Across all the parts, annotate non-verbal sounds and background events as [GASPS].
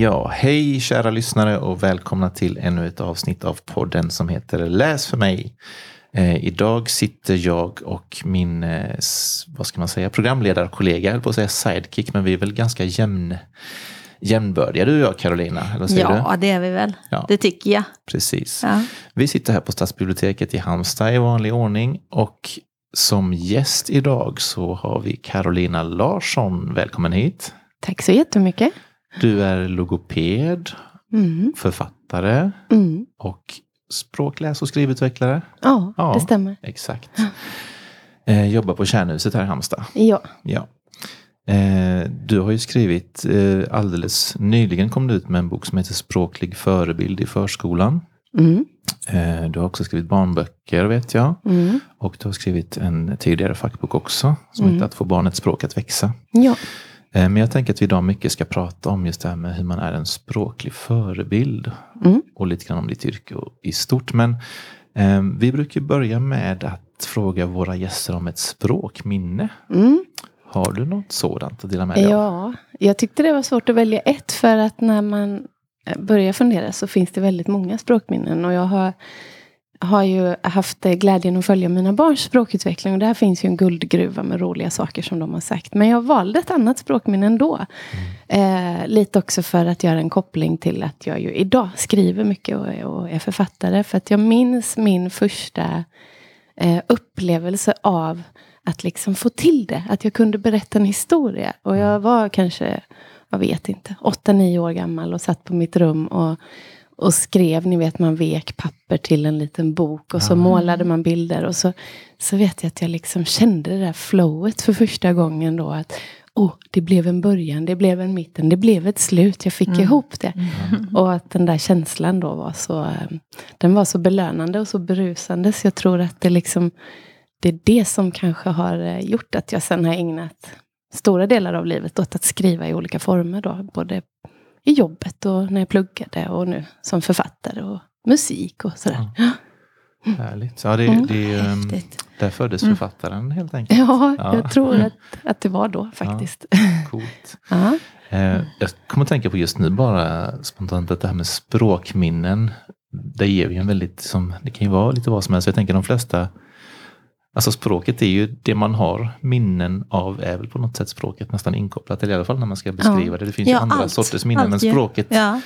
Ja, hej kära lyssnare och välkomna till ännu ett avsnitt av podden som heter Läs för mig. Eh, idag sitter jag och min, eh, vad ska man säga, programledarkollega, jag höll på att säga sidekick, men vi är väl ganska jämn, jämnbördiga du och jag Carolina? Eller säger ja, du? det är vi väl. Ja. Det tycker jag. Precis. Ja. Vi sitter här på Stadsbiblioteket i Halmstad i vanlig ordning och som gäst idag så har vi Carolina Larsson. Välkommen hit. Tack så jättemycket. Du är logoped, Mm. författare Mm. och språkläs och skrivutvecklare. Ja, Ja. det stämmer. Exakt. Eh, jobbar på Kärnhuset här i Halmstad. Ja. Ja. Eh, du har ju skrivit, eh, alldeles nyligen kom du ut med en bok som heter Språklig förebild i förskolan. Mm. Eh, du har också skrivit barnböcker vet jag. Mm. Och du har skrivit en tidigare fackbok också som Mm. heter Att få barnets språk att växa. Ja. Eh, Men jag tänker att vi idag mycket ska prata om just det här med hur man är en språklig förebild. Mm. Och lite grann om ditt yrke i stort. Men eh, vi brukar börja med att fråga våra gäster om ett språkminne. Mm. Har du något sådant att dela med dig av? ja, jag tyckte det var svårt att välja ett för att när man eh, börjar fundera så finns det väldigt många språkminnen och jag har, har ju haft eh, glädjen att följa mina barns språkutveckling och där finns ju en guldgruva med roliga saker som de har sagt. Men jag valde ett annat språkminne ändå. Eh, lite också för att göra en koppling till att jag ju idag skriver mycket och, och är författare. För att jag minns min första eh, upplevelse av att liksom få till det. Att jag kunde berätta en historia. Och jag var kanske, jag vet inte, åtta nio år gammal och satt på mitt rum och, och skrev. Ni vet, man vek papper till en liten bok och så Ja. målade man bilder. Och så, så vet jag att jag liksom kände det där flowet för första gången då. Att oh, det blev en början, det blev en mitten, det blev ett slut. Jag fick Mm. ihop det. [LAUGHS] Och att den där känslan då var så, eh, den var så belönande och så berusande. Så jag tror att det liksom, det är det som kanske har eh, gjort att jag sen har ägnat stora delar av livet åt att skriva i olika former då. Både i jobbet och när jag pluggade och nu som författare och musik och sådär. Ja, Härligt. Ja, det, Mm. det, Häftigt. där föddes Mm. författaren helt enkelt. ja, Ja. jag tror att, att det var då faktiskt. [LAUGHS] Coolt. Ja. Eh, jag kommer att tänka på just nu bara spontant att det här med språkminnen. Det ger ju en väldigt, som, det kan ju vara lite vad som helst. Jag tänker de flesta, alltså språket är ju det man har minnen av, är väl på något sätt språket nästan inkopplat. Eller i alla fall när man ska beskriva det. Det finns ju Ja, andra allt. sorters minnen, men Allt ju. språket, Ja.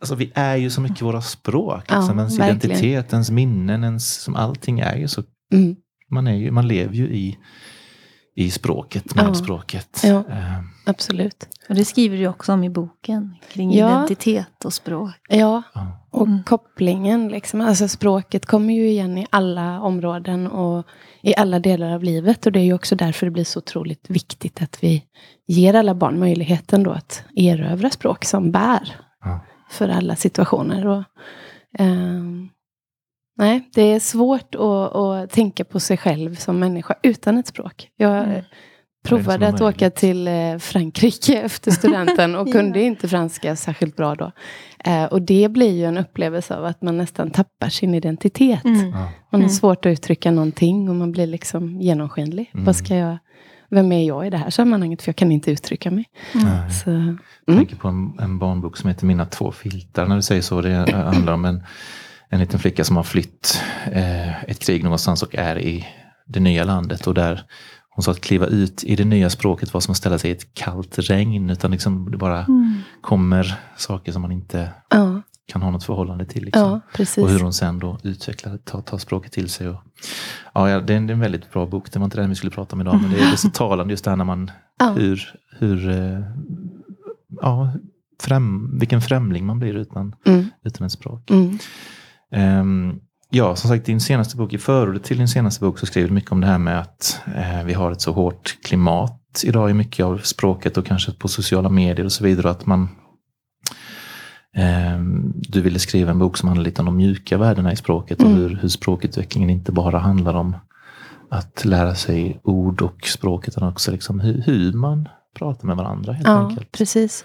alltså vi är ju så mycket våra språk. Ja, Liksom. ens identitet, ens minnen, ens, som allting är ju så, Mm. man, är ju, man lever ju i, i språket, med Ja. språket. Ja. Eh, Absolut. Och det skriver du också om i boken. Kring Ja. identitet och språk. Ja, och Mm. kopplingen. Liksom. Alltså språket kommer ju igen i alla områden och i alla delar av livet. Och det är ju också därför det blir så otroligt viktigt att vi ger alla barn möjligheten då att erövra språk som bär Ja. för alla situationer. Och, ehm, nej, det är svårt att, att tänka på sig själv som människa utan ett språk. Jag Mm. provade att åka till eh, Frankrike [LAUGHS] efter studenten och [LAUGHS] Ja. kunde inte franska särskilt bra då. Eh, och det blir ju en upplevelse av att man nästan tappar sin identitet. Mm. Man har Mm. svårt att uttrycka någonting och man blir liksom genomskinlig. Mm. Vad ska jag, vem är jag i det här sammanhanget? För jag kan inte uttrycka mig. Nej. Så, Jag mm. tänker på en, en barnbok som heter Mina två filtar. När du säger så, det handlar om en, en liten flicka som har flytt eh, ett krig någonstans och är i det nya landet. Och där hon sa att kliva ut i det nya språket var som att ställa sig i ett kallt regn. Utan liksom det bara Mm. kommer saker som man inte ja, kan ha något förhållande till. Liksom. ja. Och hur hon sen då utvecklar, tar, tar språket till sig. Och, ja, det, är en, det är en väldigt bra bok. Det var inte det vi skulle prata om idag. Men det är, det är så [LAUGHS] talande just det här när man ja. hur, hur eh, ja, främ, vilken främling man blir utan, Mm, utan ett språk. mm, ja, som sagt, din senaste bok, i förordet till din senaste bok så skriver du mycket om det här med att eh, vi har ett så hårt klimat idag i mycket av språket och kanske på sociala medier och så vidare. och Att man ehm, du ville skriva en bok som handlar lite om de mjuka värdena i språket och Mm. hur, hur språkutvecklingen inte bara handlar om att lära sig ord och språk utan också liksom hur, hur man pratar med varandra helt ja, enkelt. precis.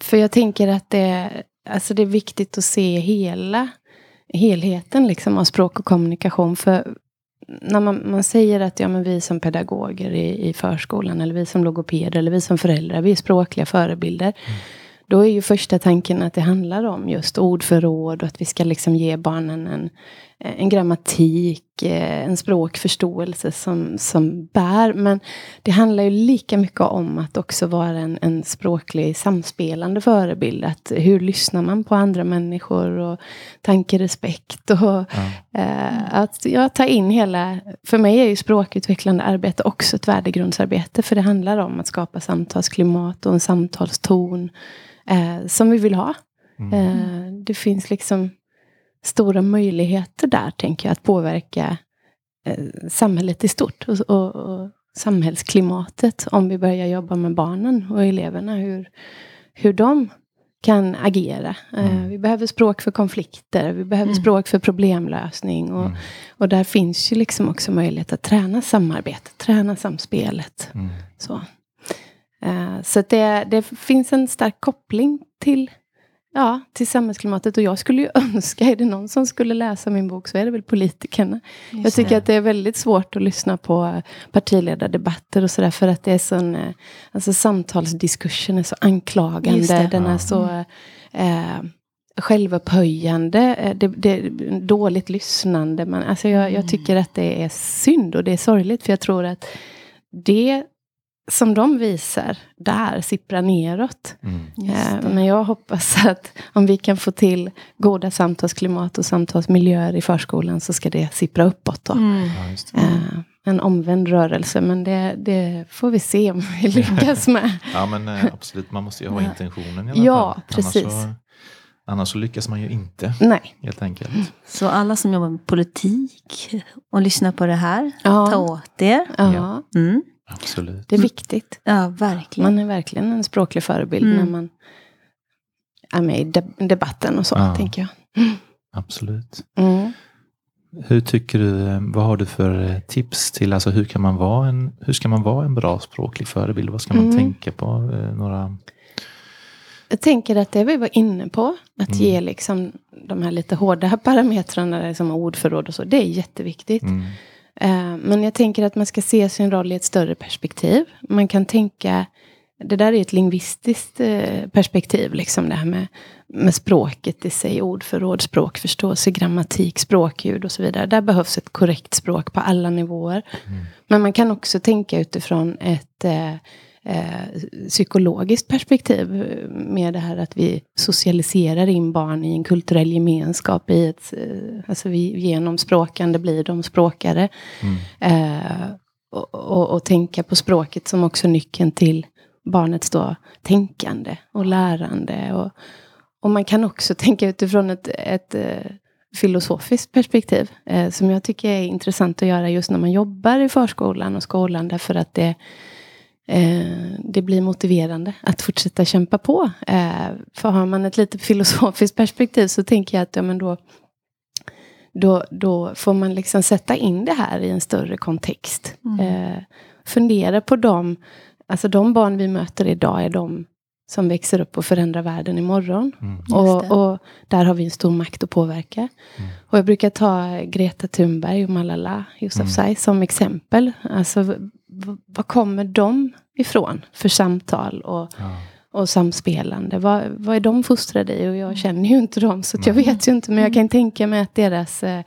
För jag tänker att det, alltså det är viktigt att se hela helheten liksom av språk och kommunikation. För när man, man säger att ja, men vi som pedagoger i, i förskolan eller vi som logopeder eller vi som föräldrar, vi är språkliga förebilder. då är ju första tanken att det handlar om just ordförråd och att vi ska liksom ge barnen en, en grammatik, eh, en språkförståelse som, som bär. Men det handlar ju lika mycket om att också vara en, en språklig samspelande förebild. Att hur lyssnar man på andra människor och tankerespekt. Och, ja. eh, att ja, ta in hela... För mig är ju språkutvecklande arbete också ett värdegrundsarbete. För det handlar om att skapa samtalsklimat och en samtalston eh, som vi vill ha. Mm. Eh, det finns liksom stora möjligheter där, tänker jag, att påverka eh, samhället i stort. Och, och, och, samhällsklimatet om vi börjar jobba med barnen och eleverna. Hur, hur de kan agera. Eh, mm. vi behöver språk för konflikter, vi behöver mm. språk för problemlösning. Och, mm. och där finns ju liksom också möjlighet att träna samarbetet, träna samspelet. Mm. Så, uh, så det, det finns en stark koppling till Ja, till samhällsklimatet. Och jag skulle ju [LAUGHS] önska, är det någon som skulle läsa min bok så är det väl politikerna. Just jag tycker det. att det är väldigt svårt att lyssna på partiledardebatter och sådär. För att det är sån, eh, alltså samtalsdiskursen är så anklagande. Den är så eh, självupphöjande. Eh, det, det, dåligt lyssnande. Men alltså jag, jag mm. tycker att det är synd och det är sorgligt. För jag tror att det som de visar där sipprar neråt. Mm. Eh, men jag hoppas [LAUGHS] att om vi kan få till goda samtalsklimat och samtalsmiljöer i förskolan så ska det sippra uppåt. Då. Mm. Ja, eh, en omvänd rörelse, men det, det, får vi se om vi lyckas [LAUGHS] med. ja, men eh, absolut, man måste ju ha intentionen i alla ja, fall. Precis. Annars så, annars så lyckas man ju inte. Nej. Helt enkelt. Så alla som jobbar med politik och lyssnar på det här, ja. ta åt er. Ja. Mm. Absolut. Det är viktigt. Ja, verkligen. Man är verkligen en språklig förebild mm. när man är med i debatten och så, ja. tänker jag. Mm. Absolut. Mm. Hur tycker du, eh, vad har du för eh, tips till, alltså hur kan man vara en, hur ska man vara en bra språklig förebild? Vad ska man mm. tänka på? Eh, några... Jag tänker att det vi var inne på, att mm. ge liksom de här lite hårda [LAUGHS] parametrarna, som ordförråd och så, det är jätteviktigt. Eh, men jag tänker att man ska se sin roll i ett större perspektiv. Man kan tänka, det där är ett lingvistiskt eh, perspektiv, liksom det här med, med språket i sig, ordförråd, språkförståelse, grammatik, språkljud och så vidare. Där behövs ett korrekt språk på alla nivåer. Mm. Men man kan också tänka utifrån ett eh, psykologiskt perspektiv med det här att vi socialiserar in barn i en kulturell gemenskap. I ett, eh, alltså vi, genom språkande blir de språkare. Mm. Eh, och, och, och, tänka på språket som också nyckeln till barnets då tänkande och lärande. Och, och man kan också tänka utifrån ett, ett eh, filosofiskt perspektiv. Eh, som jag tycker är intressant att göra just när man jobbar i förskolan och skolan. Därför att det det blir motiverande att fortsätta kämpa på. Eh, för har man ett lite filosofiskt perspektiv så tänker jag att ja, men då, då, då får man liksom sätta in det här i en större kontext. Mm. Eh, fundera på dem, alltså de barn vi möter idag är de som växer upp och förändrar världen imorgon. Mm. Och, och där har vi en stor makt att påverka. Mm. Och jag brukar ta Greta Thunberg och Malala Yousafzai mm. som exempel. Alltså var kommer de ifrån för samtal och, ja. och samspelande? Vad, vad är de fostrade i? Och jag känner ju inte dem, så jag vet ju inte. Men jag kan tänka mig att deras eh,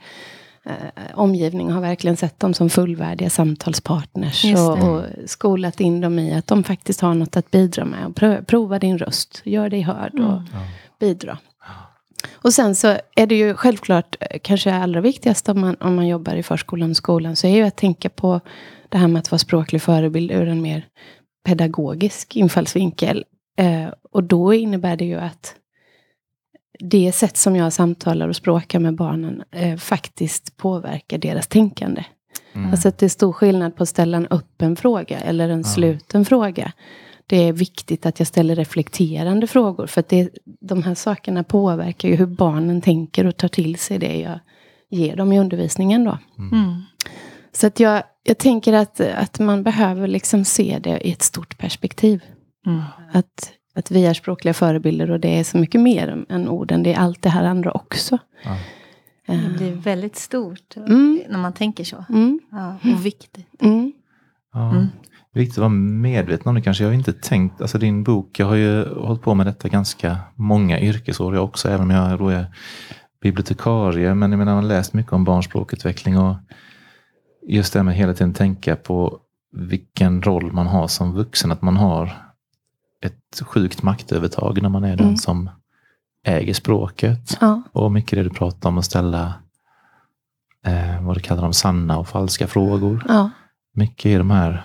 eh, omgivning har verkligen sett dem som fullvärdiga samtalspartners. Och, och, skolat in dem i att de faktiskt har något att bidra med. Och prova din röst, gör dig hörd och mm. bidra. Och sen så är det ju självklart, eh, kanske allra viktigast om man, om man jobbar i förskolan och skolan, så är ju att tänka på det här med att vara språklig förebild ur en mer pedagogisk infallsvinkel. Eh, och då innebär det ju att det sätt som jag samtalar och språkar med barnen eh, faktiskt påverkar deras tänkande. Mm. Alltså att det är stor skillnad på att ställa en öppen fråga eller en ja. sluten fråga. Det är viktigt att jag ställer reflekterande frågor. För att det, de här sakerna påverkar ju hur barnen tänker och tar till sig det jag ger dem i undervisningen. Då. Mm. mm. Så att jag, jag tänker att, att man behöver liksom se det i ett stort perspektiv. Mm. Att, att vi är språkliga förebilder och det är så mycket mer än orden. Det är allt det här andra också. Ja. Det blir väldigt stort mm. när man tänker så. Mm. Ja, och viktigt. Mm. Ja. Viktigt att vara medveten om det kanske. Jag har inte tänkt, alltså din bok, jag har ju hållit på med detta ganska många yrkesår jag också, även om jag då är bibliotekarie. Men jag menar, man har läst mycket om barns språkutveckling och just det här med hela tiden tänka på vilken roll man har som vuxen. Att man har ett sjukt maktövertag när man är mm. den som äger språket. Ja. Och mycket det du pratar om att ställa eh, vad du kallar de sanna och falska frågor. Ja. Mycket är de här,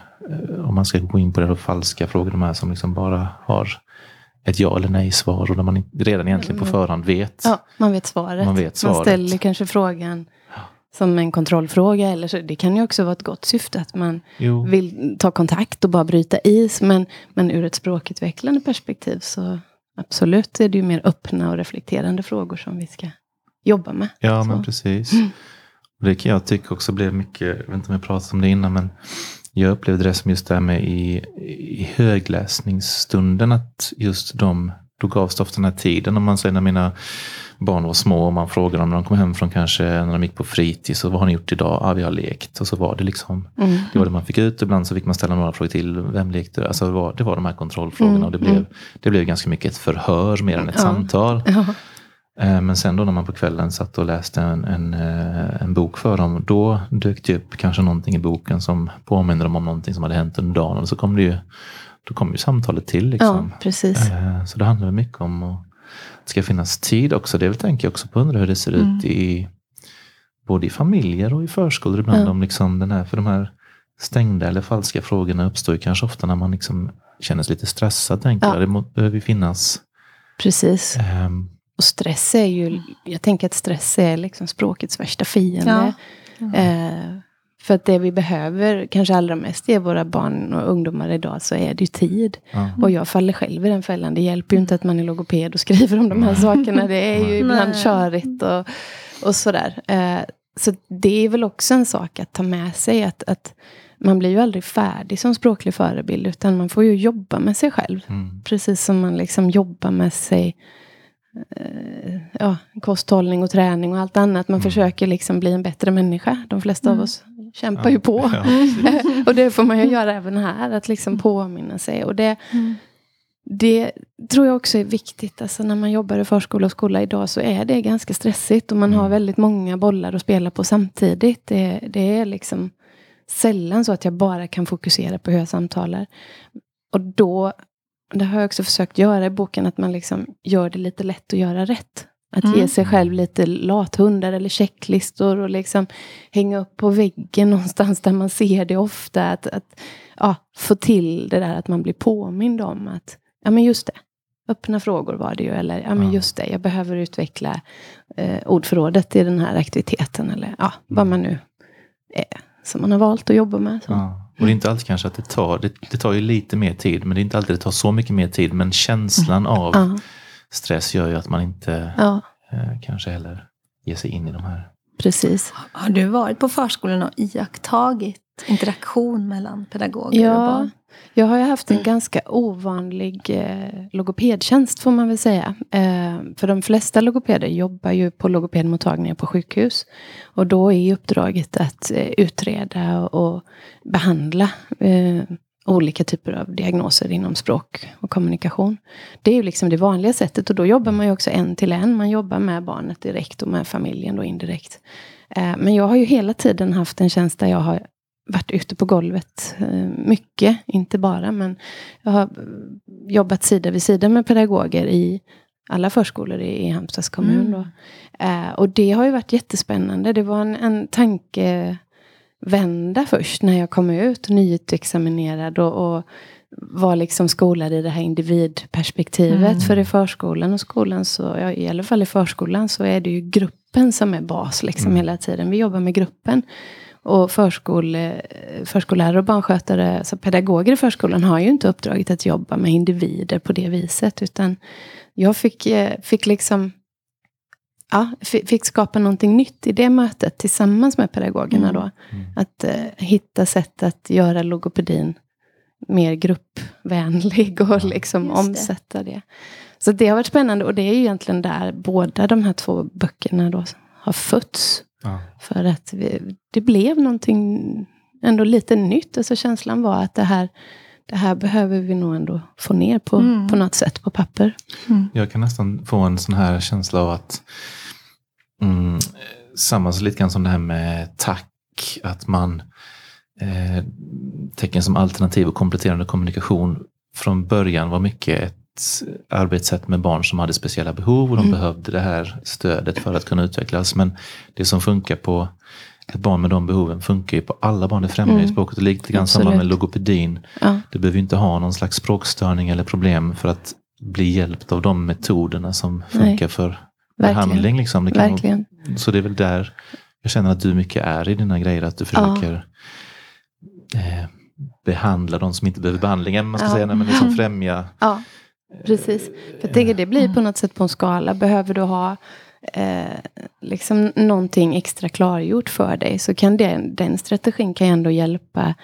om man ska gå in på det, falska frågor, de här som liksom bara har ett ja eller nej svar och där man redan egentligen på mm. förhand vet. Ja, man vet svaret. Man, vet svaret. man ställer kanske frågan som en kontrollfråga. Eller så, det kan ju också vara ett gott syfte att man jo. vill ta kontakt och bara bryta is. Men, men ur ett språkutvecklande perspektiv så absolut är det ju mer öppna och reflekterande frågor som vi ska jobba med. Ja, så. men precis. Mm. Det kan jag tycka också blev mycket, jag vet inte om jag pratat om det innan, men jag upplevde det som just det här med i, i högläsningsstunden, att just de, då gavs det ofta den här tiden, om man säger när mina barn var små och man frågade dem när de kom hem från kanske när de gick på fritids, så vad har ni gjort idag? Ja, vi har lekt. Och så var det liksom, mm. det var det man fick ut. Ibland så fick man ställa några frågor till. Vem lekte? Alltså det var, det var de här kontrollfrågorna mm. och det blev, mm. det blev ganska mycket ett förhör mer än ett ja. samtal. Ja. Eh, men sen då när man på kvällen satt och läste en, en, eh, en bok för dem, då dök det upp kanske någonting i boken som påminner dem om någonting som hade hänt under dagen. Och så kom det ju, då kom ju samtalet till. Liksom. Ja, precis. Eh, så det handlar mycket om att det ska finnas tid också. Det tänker jag också på undra hur det ser mm. ut i både i familjer och i förskolor ibland. Ja. Om liksom den här, för de här stängda eller falska frågorna uppstår ju kanske ofta när man liksom känner sig lite stressad. Tänker ja. Det behöver finnas. Precis. Och stress är ju, jag tänker att stress är liksom språkets värsta fiende. Ja. Eh, för att det vi behöver kanske allra mest är våra barn och ungdomar idag så är det ju tid. Ja. Och jag faller själv i den fällan. Det hjälper ju inte att man är logoped och skriver om de här sakerna. Det är ju ibland körigt och, och sådär. Eh, så det är väl också en sak att ta med sig. Att, att man blir ju aldrig färdig som språklig förebild. Utan man får ju jobba med sig själv. Mm. Precis som man liksom jobbar med sig ja, kosthållning och träning och allt annat. Man mm. försöker liksom bli en bättre människa. De flesta mm. av oss kämpar ja, ju på. Ja, [LAUGHS] och det får man ju göra även här, att liksom mm. påminna sig. Och det, mm. det tror jag också är viktigt. Alltså när man jobbar i förskola och skola idag så är det ganska stressigt. Och man har mm. väldigt många bollar att spela på samtidigt. Det, det är liksom sällan så att jag bara kan fokusera på hur jag samtalar. Och då det har jag också försökt göra i boken, att man liksom gör det lite lätt att göra rätt. Att mm. ge sig själv lite lathundar eller checklistor och liksom hänga upp på väggen [LAUGHS] någonstans där man ser det ofta. Att, att ja, få till det där att man blir påmind om att, ja men just det, öppna frågor var det ju. Eller ja men just det, jag behöver utveckla eh, ordförrådet i den här aktiviteten. Eller ja, vad man nu är som man har valt att jobba med. Ja. Och det är inte alltid kanske att det tar, det, det, tar ju lite mer tid, men det är inte alltid det tar så mycket mer tid. Men känslan mm. av ja. stress gör ju att man inte ja. eh, kanske heller ger sig in i de här. Precis. Har du varit på förskolan och iakttagit interaktion mellan pedagoger ja, och barn? Jag har ju haft en mm. ganska ovanlig eh, logopedtjänst får man väl säga. Eh, för de flesta logopeder jobbar ju på logopedmottagningar på sjukhus. Och då är uppdraget att eh, utreda och behandla eh, olika typer av diagnoser inom språk och kommunikation. Det är ju liksom det vanliga sättet och då jobbar man ju också en till en. Man jobbar med barnet direkt och med familjen då indirekt. Eh, men jag har ju hela tiden haft en tjänst där jag har varit ute på golvet eh, mycket, inte bara, men jag har jobbat sida vid sida med pedagoger i alla förskolor i, i Halmstads kommun. Mm. Eh, och det har ju varit jättespännande. Det var en, en tankevända först när jag kom ut, nyutexaminerad och, och var liksom skolad i det här individperspektivet. Mm. För i förskolan och skolan, så, ja, i alla fall i förskolan, så är det ju gruppen som är bas liksom mm. hela tiden. Vi jobbar med gruppen. Och förskole, förskollärare och barnskötare, alltså pedagoger i förskolan har ju inte uppdraget att jobba med individer på det viset. Utan jag fick, eh, fick liksom ja, fick skapa någonting nytt i det mötet tillsammans med pedagogerna. Då. Mm. Att uh, hitta sätt att göra logopedin mer gruppvänlig och liksom omsätta det. Så det har varit spännande och det är egentligen där båda de här två böckerna då har fötts. Ja. För att vi, det blev någonting ändå lite nytt. Alltså känslan var att det här, det här behöver vi nog ändå få ner på, mm. på något sätt på papper. Mm. Jag kan nästan få en sån här känsla av att mm, samma lite grann som det här med tack, att man eh, tecken som alternativ och kompletterande kommunikation från början var mycket ett arbetssätt med barn som hade speciella behov och de mm. behövde det här stödet för att kunna utvecklas. Men det som funkar på ett barn med de behoven funkar ju på alla barn. Det främjar mm. språket. Och lite grann samma med logopedin. Ja. Du behöver inte ha någon slags språkstörning eller problem för att bli hjälpt av de metoderna som funkar Nej. för behandling. Liksom. Det Verkligen. Vara, så det är väl där jag känner att du mycket är i dina grejer. Att du försöker ja. eh, behandla de som inte behöver behandling. Man ska ja. säga, men liksom [LAUGHS] främja. Ja, precis. För jag tänker det blir på något sätt på en skala. Behöver du ha eh, liksom någonting extra klargjort för dig så kan den, den strategin kan ändå hjälpa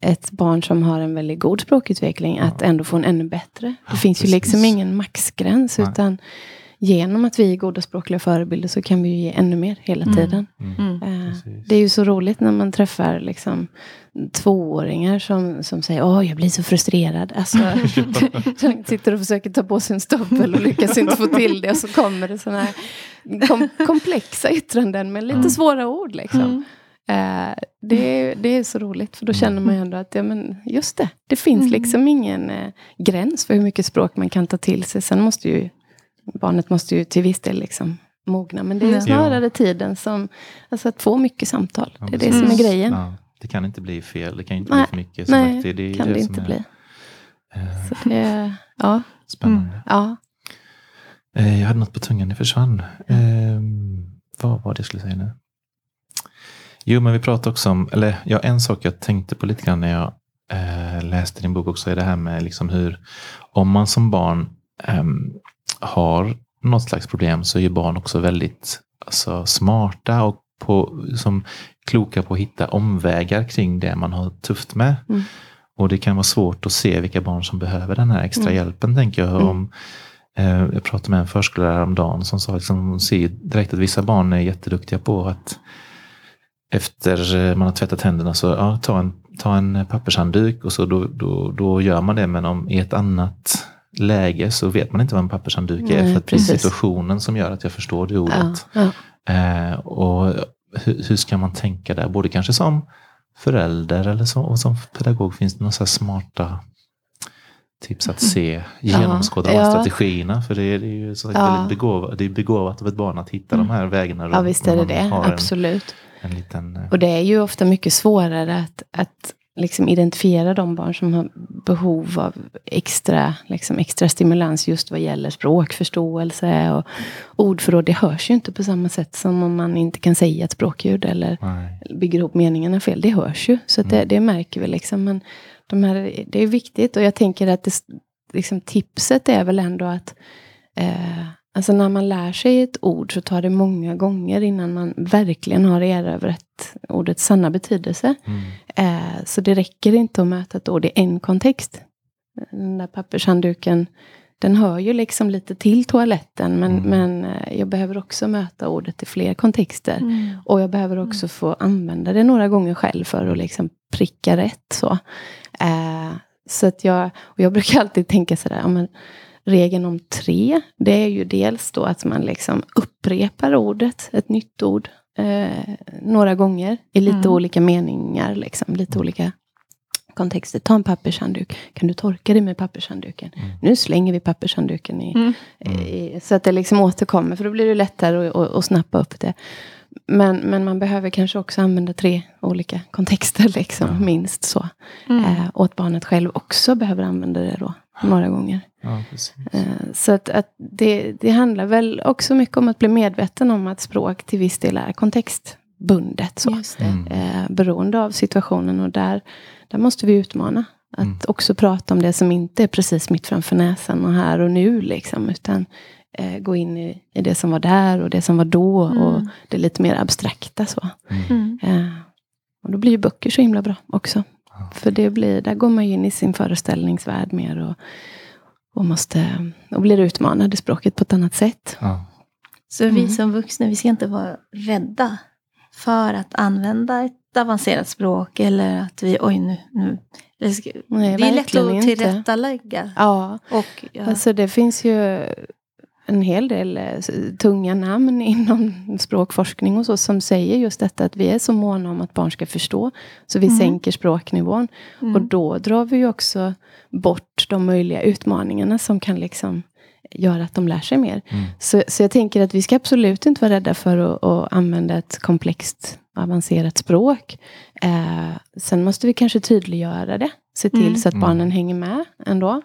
ett barn som har en väldigt god språkutveckling att ändå få en ännu bättre. Det finns precis. ju liksom ingen maxgräns Nej. utan genom att vi är goda språkliga förebilder så kan vi ge ännu mer hela mm. tiden. Mm. Uh, det är ju så roligt när man träffar liksom, tvååringar som, som säger åh jag blir så frustrerad. Alltså, [LAUGHS] som sitter och försöker ta på sig en stoppel och lyckas inte få till det. Och så kommer det sådana här kom, komplexa yttranden med lite mm. svåra ord. Liksom. Mm. Uh, det, är, det är så roligt för då känner man ju ändå att ja, men just det, det finns mm. liksom ingen uh, gräns för hur mycket språk man kan ta till sig. Sen måste ju barnet måste ju till viss del liksom mogna. Men det är snarare tiden som, alltså att få mycket samtal. Ja, det är det som är grejen. Ja, det kan inte bli fel, det kan inte nej, bli för mycket. Nej, sagt, det, det kan det, det inte bli. Är, Så det, ja. Spännande. Mm, ja. Eh, jag hade något på tungan, det försvann. Eh, vad var det jag skulle säga nu? Jo, men vi pratade också om, eller ja, en sak jag tänkte på lite grann när jag eh, läste din bok också är det här med liksom hur, om man som barn um, har något slags problem så är barn också väldigt alltså, smarta och på, som kloka på att hitta omvägar kring det man har tufft med. Mm. Och det kan vara svårt att se vilka barn som behöver den här extra mm. hjälpen, tänker jag. Mm. Om, eh, jag pratade med en förskollärare häromdagen som sa liksom, hon ser direkt att vissa barn är jätteduktiga på att efter eh, man har tvättat händerna så ja, ta en, ta en pappershandduk och så då, då, då gör man det. Men om i ett annat läge så vet man inte vad en pappershandduk är. för att det är situationen som gör att jag förstår det ordet. Ja, ja. Eh, och hur, hur, ska man tänka där? Både kanske som förälder eller så, och som pedagog. Finns det några smarta tips att se, genomskåda ja, de strategierna? För det är, det är ju så ja. begåvat, det är begåvat av ett barn att hitta mm. de här vägarna. Ja, visst är det det. Absolut. En, en liten, eh, och det är ju ofta mycket svårare att, att liksom identifiera de barn som har behov av extra, liksom extra stimulans just vad gäller språkförståelse och ordförråd. Det hörs ju inte på samma sätt som om man inte kan säga ett språkljud eller Nej. bygger ihop meningarna fel. Det hörs ju, så mm. det, det, märker vi. Liksom. Men de här, det är viktigt och jag tänker att det, liksom, tipset är väl ändå att eh, Alltså när man lär sig ett ord så tar det många gånger innan man verkligen har erövrat ordets sanna betydelse. Mm. Eh, så det räcker inte att möta ett ord i en kontext. Den där pappershandduken, den hör ju liksom lite till toaletten. Men, mm. men eh, jag behöver också möta ordet i fler kontexter. Mm. Och jag behöver också mm. få använda det några gånger själv för att liksom pricka rätt. Så, eh, så att jag, och jag brukar alltid tänka sådär, ja, men, regeln om tre, det är ju dels då att man liksom upprepar ordet, ett nytt ord, eh, några gånger i lite mm. olika meningar, liksom, lite olika kontexter. Ta en pappershandduk. Kan du torka dig med pappershandduken? Mm. Nu slänger vi pappershandduken i, mm. i, så att det liksom återkommer, för då blir det lättare att, att, att snappa upp det. Men, men man behöver kanske också använda tre olika kontexter, [LAUGHS] liksom, ja. minst så. Mm. Eh, och att barnet själv också behöver använda det då några gånger. Ja, eh, så att, att det, det, handlar väl också mycket om att bli medveten om att språk till viss del är kontextbundet. Så. Mm. Eh, beroende av situationen och där, där måste vi utmana. Att mm. också prata om det som inte är precis mitt framför näsan och här och nu. Liksom, utan eh, gå in i, i, det som var där och det som var då. Mm. Och det lite mer abstrakta. så. Mm. Eh, och då blir ju böcker så himla bra också. För det blir, där går man in i sin föreställningsvärld mer och, och, måste, och blir utmanad i språket på ett annat sätt. Ja. Så vi mm. som vuxna, vi ska inte vara rädda för att använda ett avancerat språk eller att vi, oj nu, nu Nej, det är lätt att inte. tillrättalägga. Ja, Och, ja. alltså det finns ju en hel del eh, tunga namn inom språkforskning och så som säger just detta att vi är så måna om att barn ska förstå. Så vi Mm. sänker språknivån. Mm. Och då drar vi ju också bort de möjliga utmaningarna som kan liksom göra att de lär sig mer. Mm. Så, så jag tänker att vi ska absolut inte vara rädda för att, att använda ett komplext avancerat språk. Eh, sen måste vi kanske tydliggöra det. Se till Mm. så att Mm. barnen hänger med ändå.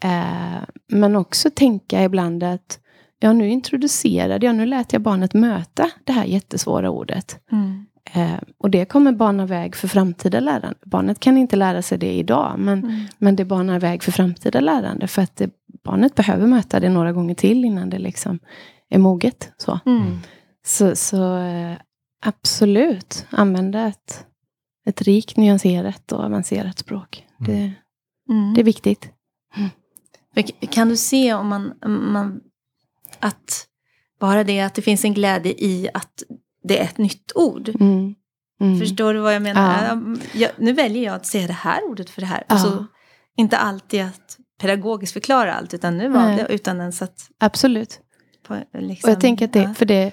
Eh, men också tänka ibland att ja, nu introducerade jag, nu lät jag barnet möta det här jättesvåra ordet. Mm. Eh, och det kommer bana väg för framtida lärande. Barnet kan inte lära sig det idag, men, Mm. men det banar väg för framtida lärande. För att det, barnet behöver möta det några gånger till innan det liksom är moget. Så, Mm. så, så eh, absolut, använda ett, ett rikt, nyanserat och avancerat språk. Det, Mm. det är viktigt. Kan du se om man, man att bara det att det finns en glädje i att det är ett nytt ord. Mm. Mm. Förstår du vad jag menar? Ja. Jag, nu väljer jag att säga det här ordet för det här. Ja. Alltså, inte alltid att pedagogiskt förklara allt, utan nu var det utan ens att... Absolut. På, liksom, Och jag tänker att det, ja. för det,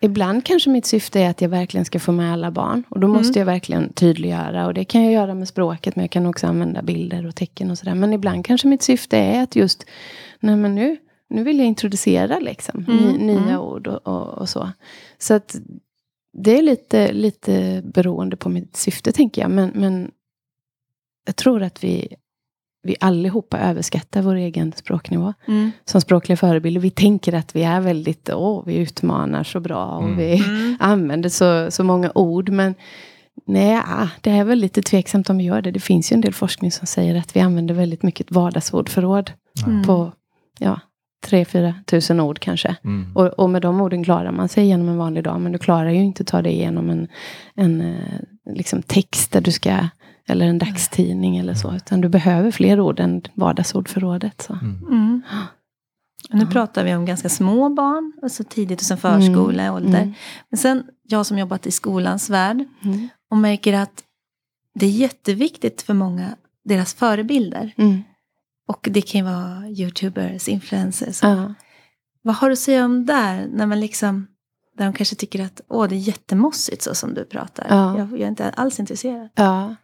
ibland kanske mitt syfte är att jag verkligen ska få med alla barn. Och då Mm. måste jag verkligen tydliggöra. Och det kan jag göra med språket, men jag kan också använda bilder och tecken och sådär. Men ibland kanske mitt syfte är att just, nej men nu, nu vill jag introducera liksom, Mm, ny, nya mm. ord och, och, och så. Så att det är lite, lite beroende på mitt syfte, tänker jag. Men, men jag tror att vi, vi allihopa överskattar vår egen språknivå Mm. som språkliga förebilder. Vi tänker att vi är väldigt, åh, vi utmanar så bra och Mm. vi Mm. använder så, så många ord. Men nej, ah, det är väl lite tveksamt om vi gör det. Det finns ju en del forskning som säger att vi använder väldigt mycket vardagsordförråd Mm. på ja, 3-4 tusen ord kanske. Mm. Och, och med de orden klarar man sig genom en vanlig dag. Men du klarar ju inte att ta dig igenom en, en eh, liksom text där du ska, eller en dagstidning eller så. Utan du behöver fler ord än vardagsordförrådet. Så. Mm. Mm. Och nu Ja. pratar vi om ganska små barn, alltså tidigt och sen förskoleålder. Mm. Men sen, jag som jobbat i skolans värld Mm. och märker att det är jätteviktigt för många, deras förebilder. Mm. Och det kan ju vara youtubers, influencers. Ja. Vad har du att säga om där? När man liksom, där de kanske tycker att åh, det är jättemossigt så som du pratar. Ja. Jag, jag är inte alls intresserad. Ja.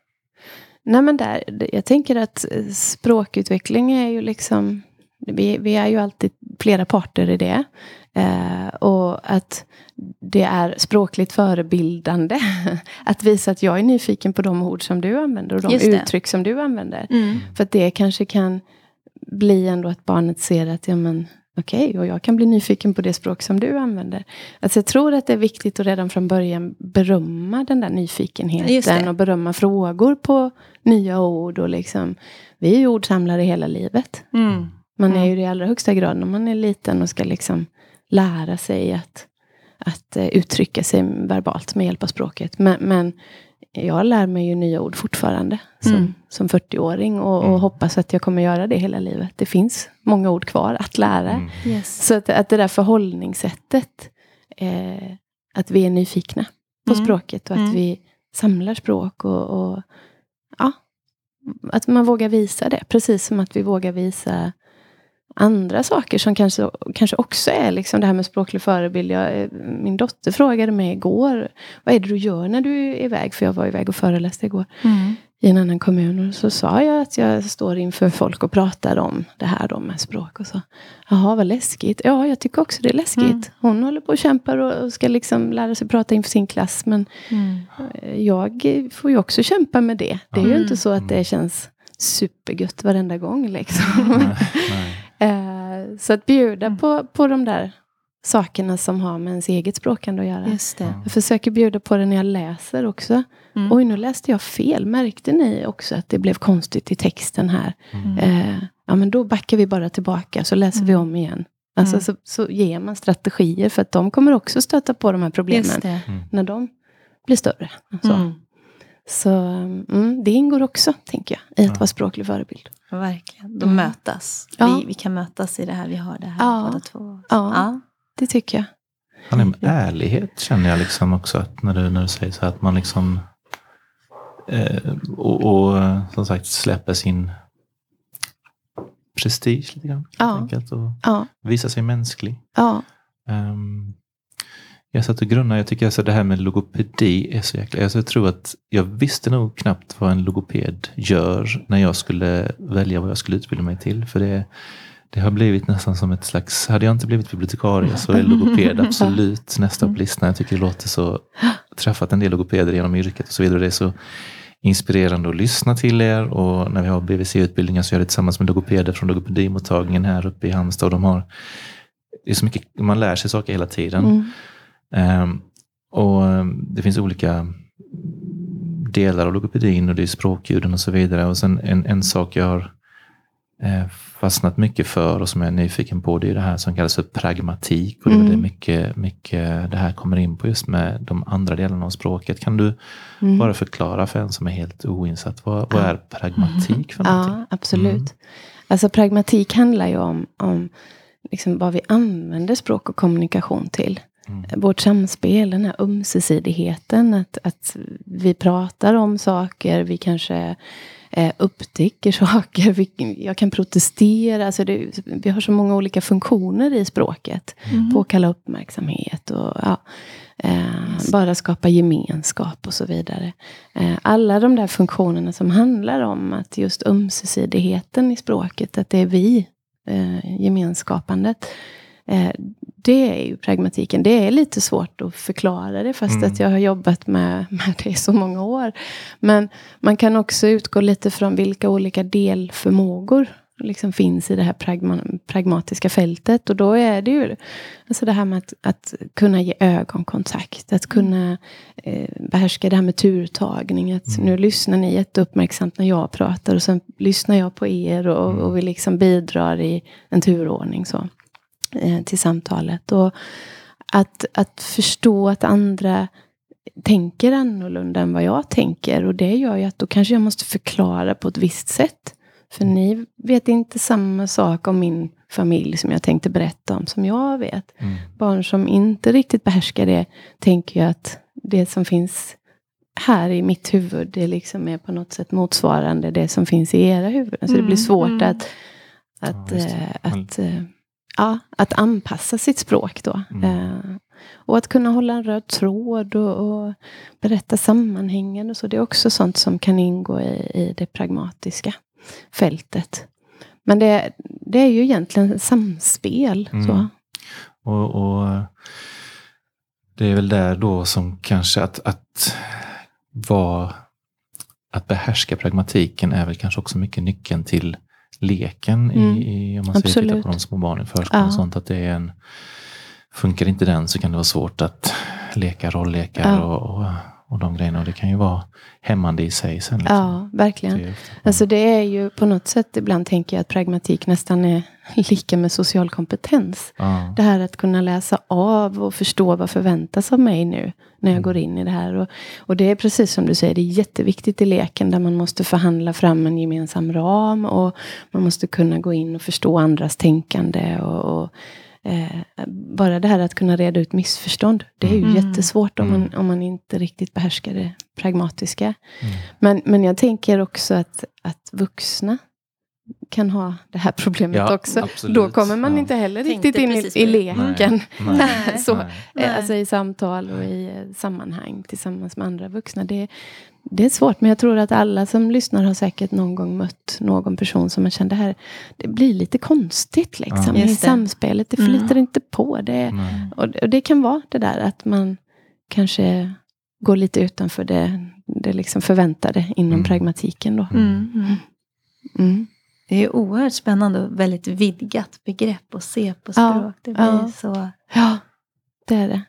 Nej men där, jag tänker att eh, språkutveckling är ju liksom, vi, vi är ju alltid flera parter i det. Eh, och att det är språkligt förebildande. [LAUGHS] Att visa att jag är nyfiken på de ord som du använder och de uttryck som du använder. Mm. För att det kanske kan bli ändå att barnet ser att, ja men okej, och jag kan bli nyfiken på det språk som du använder. Alltså jag tror att det är viktigt att redan från början berömma den där nyfikenheten och berömma frågor på nya ord och liksom, vi är ju ordsamlare hela livet. Mm. Man är Mm. ju det i allra högsta grad när man är liten och ska liksom lära sig att, att eh, uttrycka sig verbalt med hjälp av språket. Men, men jag lär mig ju nya ord fortfarande som, Mm. som 40-åring och, och Mm. hoppas att jag kommer göra det hela livet. Det finns många ord kvar att lära. Mm. Yes. Så att, att det där förhållningssättet, eh, att vi är nyfikna på Mm. språket och att Mm. vi samlar språk och, och ja, att man vågar visa det. Precis som att vi vågar visa andra saker som kanske, kanske också är liksom det här med språklig förebild. Jag, eh, min dotter frågade mig igår, vad är det du gör när du är iväg? För jag var iväg och föreläste igår Mm. i en annan kommun. Och så sa jag att jag står inför folk och pratar om det här då med språk och så. Jaha, vad läskigt. Ja, jag tycker också det är läskigt. Mm. Hon håller på och kämpar och ska liksom lära sig prata inför sin klass. Men Mm. eh, jag får ju också kämpa med det. Det är ju Mm. inte så att det känns supergött varenda gång. Liksom. Nej, [LAUGHS] nej. Eh, så att bjuda Mm. på, på de där sakerna som har med ens eget språkande att göra. Just det. Jag försöker bjuda på det när jag läser också. Mm. Oj, nu läste jag fel. Märkte ni också att det blev konstigt i texten här? Mm. Eh, ja, men då backar vi bara tillbaka så läser vi Mm. om igen. Alltså, Mm. så, så ger man strategier för att de kommer också stöta på de här problemen Just det. när de blir större. Så, Mm. Så mm, det ingår också, tänker jag, i att Ja. vara språklig förebild. Ja, Verkligen. De Mm. mötas. Ja. Vi, vi kan mötas i det här vi har det här Ja. båda två. Ja. Ja. Det tycker jag. Han är med ärlighet känner jag liksom också att när du, när du säger så här att man liksom Eh, och, och som sagt släppa sin prestige lite grann. Ja. Enkelt, och Ja, visa sig mänsklig. ja, Um, jag satt och grunnade. Jag tycker alltså det här med logopedi är så jäkla... Alltså jag tror att jag visste nog knappt vad en logoped gör när jag skulle välja vad jag skulle utbilda mig till. För det, det har blivit nästan som ett slags... Hade jag inte blivit bibliotekarie så är logoped absolut [LAUGHS] nästa på listan. Jag tycker det låter så... Träffat en del logopeder genom yrket och så vidare. Det är så inspirerande att lyssna till er och när vi har BVC-utbildningar så gör jag det tillsammans med logopeder från logopedimottagningen här uppe i Halmstad. Och de har, det är så mycket, man lär sig saker hela tiden. mm, och ehm, Det finns olika delar av logopedin och det är språkljuden och så vidare. Och sen en, en sak jag har eh, fastnat mycket för och som jag är nyfiken på det är det här som kallas för pragmatik. Och det är Mm. mycket, mycket det här kommer in på just med de andra delarna av språket. Kan du mm. bara förklara för en som är helt oinsatt, vad, vad är pragmatik för någonting? Ja, absolut. Mm. Alltså pragmatik handlar ju om, om liksom vad vi använder språk och kommunikation till. Mm. Vårt samspel, den här ömsesidigheten, att, att vi pratar om saker, vi kanske eh, upptäcker [LAUGHS] saker, vi, jag kan protestera. Alltså det, vi har så många olika funktioner i språket. Mm. Påkalla uppmärksamhet och ja, eh, bara skapa gemenskap och så vidare. Eh, alla de där funktionerna som handlar om att just ömsesidigheten i språket, att det är vi, eh, gemenskapandet. Det är ju pragmatiken. Det är lite svårt att förklara det fast Mm. att jag har jobbat med, med det i så många år. Men man kan också utgå lite från vilka olika delförmågor liksom finns i det här pragma, pragmatiska fältet. Och då är det ju alltså det här med att, att kunna ge ögonkontakt, att kunna eh, behärska det här med turtagning. Att Mm. Nu lyssnar ni jätteuppmärksamt när jag pratar och sen lyssnar jag på er och, Mm. och vi liksom bidrar i en turordning så, till samtalet. Och att, att förstå att andra tänker annorlunda än vad jag tänker. Och det gör ju att då kanske jag måste förklara på ett visst sätt. För ni vet inte samma sak om min familj som jag tänkte berätta om som jag vet. Mm. Barn som inte riktigt behärskar det tänker ju att det som finns här i mitt huvud, det liksom är på något sätt motsvarande det som finns i era huvuden. Så det blir Mm, svårt mm. att, att, Ja, eh, att, eh, ja, att anpassa sitt språk då. Mm. Eh, och att kunna hålla en röd tråd och, och berätta sammanhängen och så. Det är också sånt som kan ingå i, i det pragmatiska fältet. Men det, det är ju egentligen samspel. Mm. Så. Och, och det är väl där då som kanske att, att vara att behärska pragmatiken är väl kanske också mycket nyckeln till leken Mm. i, om man säger titta Absolut. på de små barnen i förskolan. Ja. och Sånt, att det är en, funkar inte den så kan det vara svårt att leka rolllekar Ja. och, och, och de grejerna. Och det kan ju vara hämmande i sig sen. Liksom. Ja, verkligen. Det Alltså det är ju på något sätt, ibland tänker jag att pragmatik nästan är [LAUGHS] lika med social kompetens. ja. Det här att kunna läsa av och förstå vad förväntas av mig nu när jag går in i det här. Och, och det är precis som du säger, det är jätteviktigt i leken där man måste förhandla fram en gemensam ram och man måste kunna gå in och förstå andras tänkande. Och, och eh, bara det här att kunna reda ut missförstånd, det är ju Mm. jättesvårt om, man, Mm. om man inte riktigt behärskar det pragmatiska. Mm. Men, men jag tänker också att, att vuxna kan ha det här problemet Ja, också. absolut. Då kommer man Ja. inte heller Tänkte riktigt in i, i leken. Nej. Nej. [LAUGHS] Så, Nej. Nej. eh, alltså i samtal och i eh, sammanhang tillsammans med andra vuxna. Det, det är svårt, men jag tror att alla som lyssnar har säkert någon gång mött någon person som man kände här, det blir lite konstigt liksom Ja. i det. samspelet. Det Mm. flyter inte på. Det, och, och det kan vara det där att man kanske går lite utanför det, det liksom förväntade inom Mm. pragmatiken. Då. Mm. Mm. Mm. Det är oerhört spännande och väldigt vidgat begrepp att se på Ja, språk. Det blir ja. så... Ja, det är det.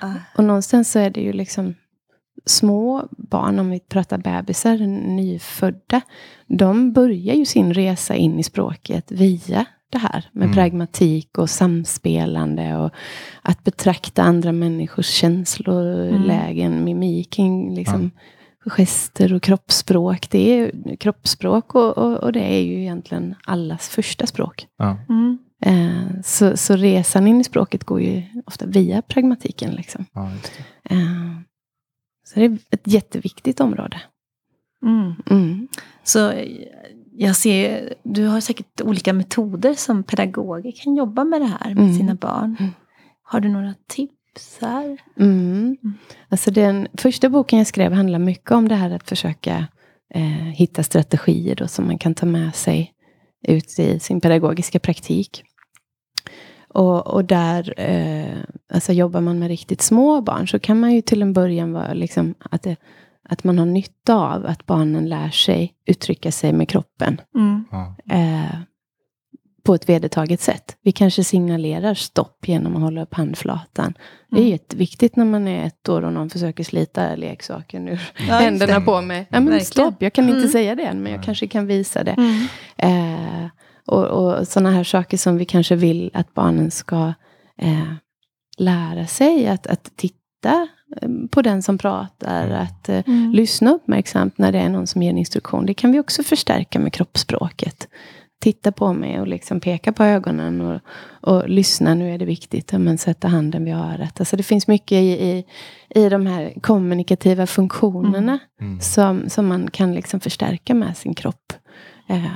ah, Och någonstans så är det ju liksom små barn, om vi pratar bebisar, nyfödda, de börjar ju sin resa in i språket via det här med Mm. pragmatik och samspelande och att betrakta andra människors känslolägen, mimiken, liksom gester och kroppsspråk. Det är kroppsspråk och, och, och det är ju egentligen allas första språk. Ja. mm. Eh, så, så resan in i språket går ju ofta via pragmatiken. Liksom. Ja, just det. Eh, så det är ett jätteviktigt område. Mm. Mm. Så eh, jag ser, du har säkert olika metoder som pedagoger kan jobba med det här med Mm. sina barn. Mm. Har du några tips här? Mm. Alltså den första boken jag skrev handlar mycket om det här att försöka eh, hitta strategier då, som man kan ta med sig ut i sin pedagogiska praktik. Och, och där eh, alltså jobbar man med riktigt små barn så kan man ju till en början vara liksom att, det, att man har nytta av att barnen lär sig uttrycka sig med kroppen Mm. Ja. eh, på ett vedertaget sätt. Vi kanske signalerar stopp genom att hålla upp handflatan. Det är Mm. jätteviktigt när man är ett år och någon försöker slita leksaken ur Ja, händerna det. på mig. Ja, men Verkligen. stopp, jag kan inte Mm. säga det än, men jag kanske kan visa det. Mm. Eh, och och sådana här saker som vi kanske vill att barnen ska eh, lära sig. Att, att titta eh, på den som pratar, Mm. att eh, Mm. lyssna uppmärksamt när det är någon som ger en instruktion. Det kan vi också förstärka med kroppsspråket. Titta på mig och liksom peka på ögonen och, och lyssna, nu är det viktigt. Ja, Men sätta handen vid örat. Alltså det finns mycket i, i, i de här kommunikativa funktionerna Mm. som, som man kan liksom förstärka med sin kropp. Eh,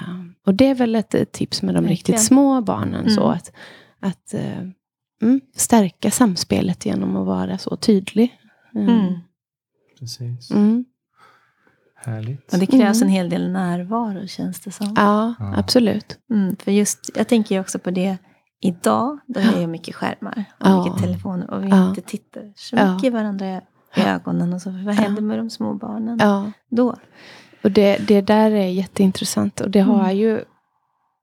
och det är väl ett, ett tips med de Verkligen. riktigt små barnen. Mm. Så att, att eh, mm, stärka samspelet genom att vara så tydlig. Mm. Mm. Precis. Mm. Härligt. Och det krävs Mm. en hel del närvaro känns det som. Ja, Ja. absolut. Mm, för just, jag tänker ju också på det idag, då är det mycket skärmar och Ja. mycket telefoner och vi Ja. inte tittar så mycket varandra i ögonen. Och så, vad händer med de små barnen då? Och det, det där är jätteintressant. Och det har Mm. ju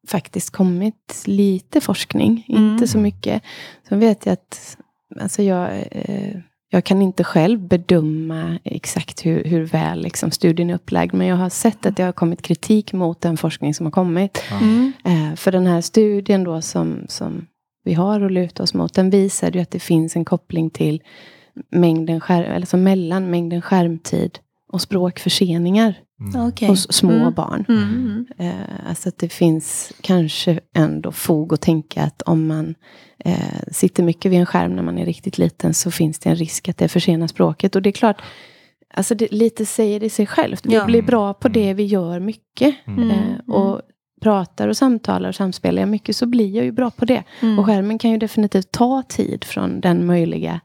faktiskt kommit lite forskning. Mm. Inte så mycket. Sen vet jag att alltså jag, eh, jag kan inte själv bedöma exakt hur, hur väl liksom, studien är upplagd. Men jag har sett att det har kommit kritik mot den forskning som har kommit. Mm. Eh, för den här studien då som, som vi har att luta oss mot. Den visar ju att det finns en koppling till mängden skärm, eller så mellan mängden skärmtid och språkförseningar Mm. Okej. hos små Mm. barn. Mm. Mm. Eh, alltså att det finns kanske ändå fog att tänka att om man eh, sitter mycket vid en skärm när man är riktigt liten så finns det en risk att det försenar språket. Och det är klart, alltså det, lite säger det sig självt. Vi Ja. blir bra på det vi gör mycket. Mm. Eh, och pratar och samtalar och samspelar jag mycket så blir jag ju bra på det. Mm. Och skärmen kan ju definitivt ta tid från den möjliga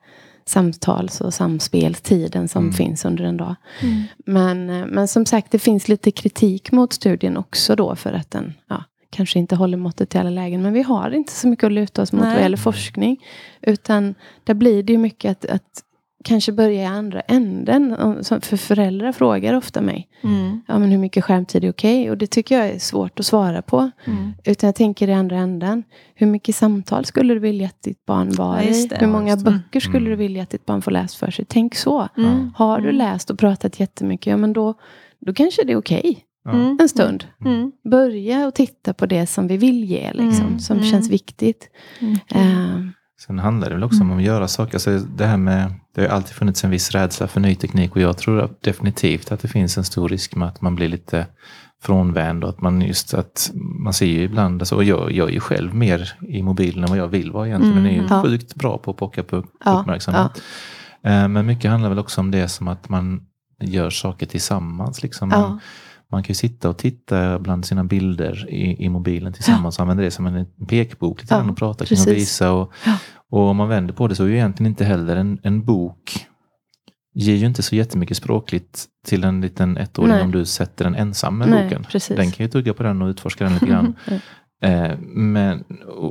samtals och samspelstiden som Mm. finns under en dag. Mm. Men, eh, men som sagt, det finns lite kritik mot studien också då för att den ja, kanske inte håller måttet i alla lägen. Men vi har inte så mycket att luta oss mot Nej. vad gäller forskning. Utan där blir det ju mycket att, att kanske börja i andra änden. För föräldrar frågar ofta mig, Mm. ja men hur mycket skärmtid är okej? Och det tycker jag är svårt att svara på. Mm. Utan jag tänker i andra änden. Hur mycket samtal skulle du vilja att ditt barn var Ja, i? det. Hur många böcker skulle Mm. du vilja att ditt barn får läst för sig? Tänk så. Mm. Har du Mm. läst och pratat jättemycket, ja men då, då kanske det är okej Ja. Mm. en stund. Mm. Börja och titta på det som vi vill ge, liksom, Mm. som Mm. känns viktigt. Mm. Sen handlar det väl också om att göra saker. Alltså det, här med, det har alltid funnits en viss rädsla för ny teknik och jag tror att definitivt att det finns en stor risk med att man blir lite frånvänd och att man just att man ser ju ibland, alltså, och jag, jag är ju själv mer i mobilen än vad jag vill vara egentligen. Mm. men är ju Ja. sjukt bra på att pocka på Ja, uppmärksamhet. Eh, Men mycket handlar väl också om det som att man gör saker tillsammans. Liksom. Man, ja, man kan ju sitta och titta bland sina bilder i, i mobilen tillsammans och använda det som en pekbok lite Ja, och prata kring och visa. Och, Ja. Och om man vänder på det så är ju egentligen inte heller en, en bok ger ju inte så jättemycket språkligt till en liten ettåring Nej. om du sätter den ensam med Nej, boken. precis. Den kan ju tugga på den och utforska den lite grann. [LAUGHS] Eh, men,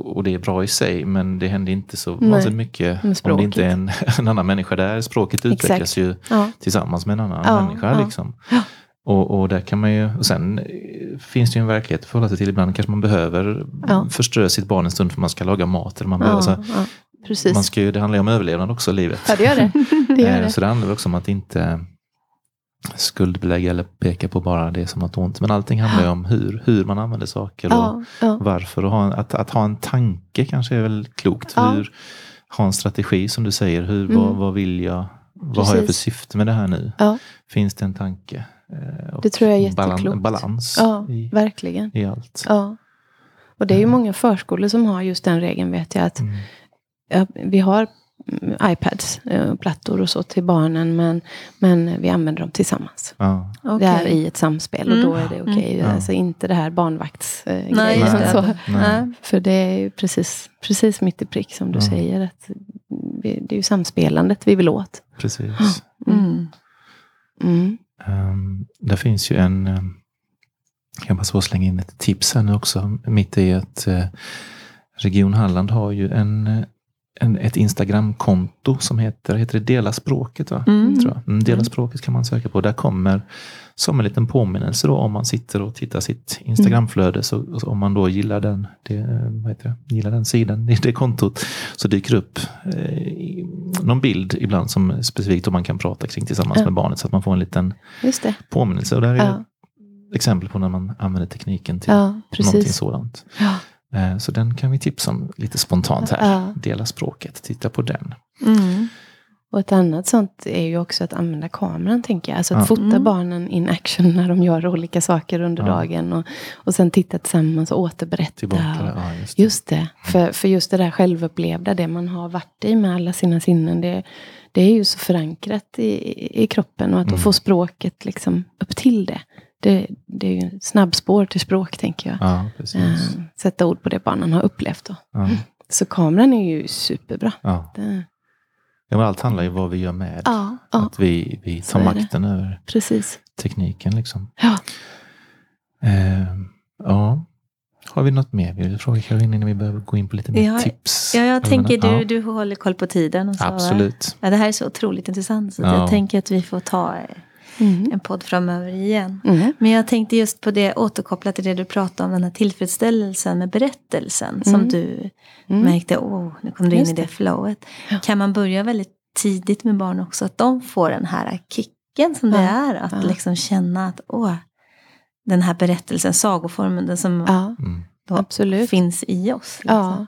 och det är bra i sig, men det händer inte så vansinnigt mycket om det inte är en, [LAUGHS] en annan människa där. Språket utvecklas Exakt. ju ja, tillsammans med en annan Ja, människa. ja. Liksom. Och, och där kan man ju, och sen eh, finns det ju en verklighet att förhålla sig till. Ibland kanske man behöver Ja. förströ sitt barn en stund för man ska laga mat. Eller man behöver, ja, precis. man ska ju, det handlar ju om överlevnad också, livet. Ja, det gör det. det, gör Eh, det. Så det handlar också om att inte skuldbelägga eller peka på bara det som något ont. Men allting handlar ju om hur, hur man använder saker och Ja, varför. Och ha, att, att ha en tanke kanske är väl klokt. Ja. Hur, ha en strategi som du säger. Hur, Mm. vad, vad vill jag? Vad har jag för Precis. syfte med det här nu? Finns det en tanke? Eh, och Det tror jag är jätteklokt. balans ja, i, verkligen. i allt. Ja. Och det är ju många förskolor som har just den regeln vet jag. att Mm. Vi har mm, iPads, eh, plattor och så till barnen. Men, men vi använder dem tillsammans. Ja. Det Okej. är i ett samspel och Mm. då är det okej. Mm. Alltså inte det här barnvaktsgrejen. Nej, det. Nej. Nej. För det är ju precis, precis mitt i prick som du Ja. säger. Att vi, det är ju samspelandet vi vill åt. Precis. [GASPS] Mm. Mm. Um, det finns ju en, um, jag kan passa på att slänga in ett tips här nu också, mitt i att eh, Region Halland har ju en, eh, en, ett Instagramkonto som heter, heter det Dela språket? Va? Mm. Tror jag. Mm, Dela språket kan man söka på. Där kommer som en liten påminnelse då om man sitter och tittar sitt Instagramflöde. Så, så om man då gillar den, det, eh, vad heter det, gillar den sidan, det, det kontot, så dyker upp eh, någon bild ibland som specifikt om man kan prata kring tillsammans Ja. med barnet så att man får en liten påminnelse. Och det här är Ja, exempel på när man använder tekniken till ja någonting sådant. Ja. Eh, Så den kan vi tipsa om lite spontant här. Ja. Dela språket, titta på den. Mm. Och ett annat sånt är ju också att använda kameran, tänker jag. Alltså att Ja. fota Mm. barnen in action när de gör olika saker under Ja. dagen. Och, och sen titta tillsammans och återberätta. Tillbaka. Och, Ja, just det. Just det. För, för just det där självupplevda, det man har varit i med alla sina sinnen. Det, det är ju så förankrat i, i kroppen. Och att Mm. få språket liksom upp till det. Det, det är ju snabbspår till språk, tänker jag. Ja, precis. Eh, sätta ord på det barnen har upplevt. Då. Ja, [CLEARS THROAT] Så kameran är ju superbra. ja. Det, Ja, men allt handlar ju om vad vi gör med. ja, ja, Att vi, vi Så tar makten över precis. tekniken. Liksom. Ja. Eh, ja. Har vi något mer vi vill fråga Caroline innan vi behöver gå in på lite mer Ja, tips? Ja, jag tänker du, Ja, du håller koll på tiden. Och så, Absolut. Ja, det här är så otroligt intressant. Så Ja. jag tänker att vi får ta Mm. en podd framöver igen. Mm. Men jag tänkte just på det, återkopplat till det du pratade om, den här tillfredsställelsen med berättelsen. Som Mm. du Mm. märkte, åh, nu kom du in Just i det det. flowet. Ja. Kan man börja väldigt tidigt med barn också, att de får den här kicken som det Ja. är. Att Ja. liksom känna att, åh, den här berättelsen, sagoformen, den som Ja, Mm. då absolut. finns i oss. Ja.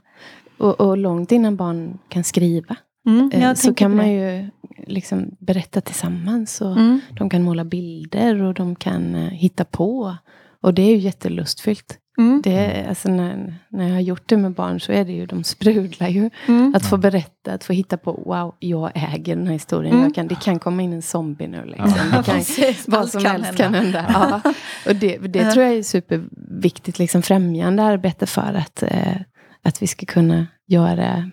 Och, och långt innan barn kan skriva Mm, eh, så kan man ju liksom berätta tillsammans. Och Mm. De kan måla bilder och de kan eh, hitta på. Och det är ju jättelustfyllt. Mm. Det, alltså när, när jag har gjort det med barn så är det ju, de sprudlar ju. Mm. Att få berätta, att få hitta på, wow, jag äger den här historien. Mm. Jag kan, det kan komma in en zombie nu. Liksom. Ja. Kan, vad som kan helst hända. kan hända. [LAUGHS] Ja. Och det, det tror jag är superviktigt, liksom främjande arbete för att, eh, att vi ska kunna göra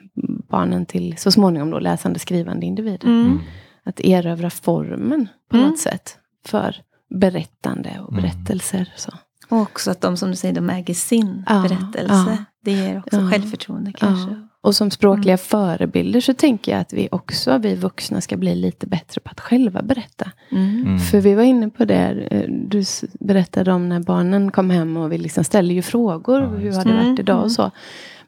barnen till så småningom då läsande, skrivande individer. Mm. Mm. Att erövra formen på Mm. något sätt för berättande och Mm. berättelser. Så. Och också att de som du säger, de äger sin Ja, berättelse. ja. Det ger också Ja. självförtroende kanske. Ja. Och som språkliga Mm. förebilder så tänker jag att vi också, vi vuxna, ska bli lite bättre på att själva berätta. Mm. Mm. För vi var inne på det, eh, du berättade om när barnen kom hem och vi liksom ställer ju frågor. Ja, hur har det varit idag Mm. och så.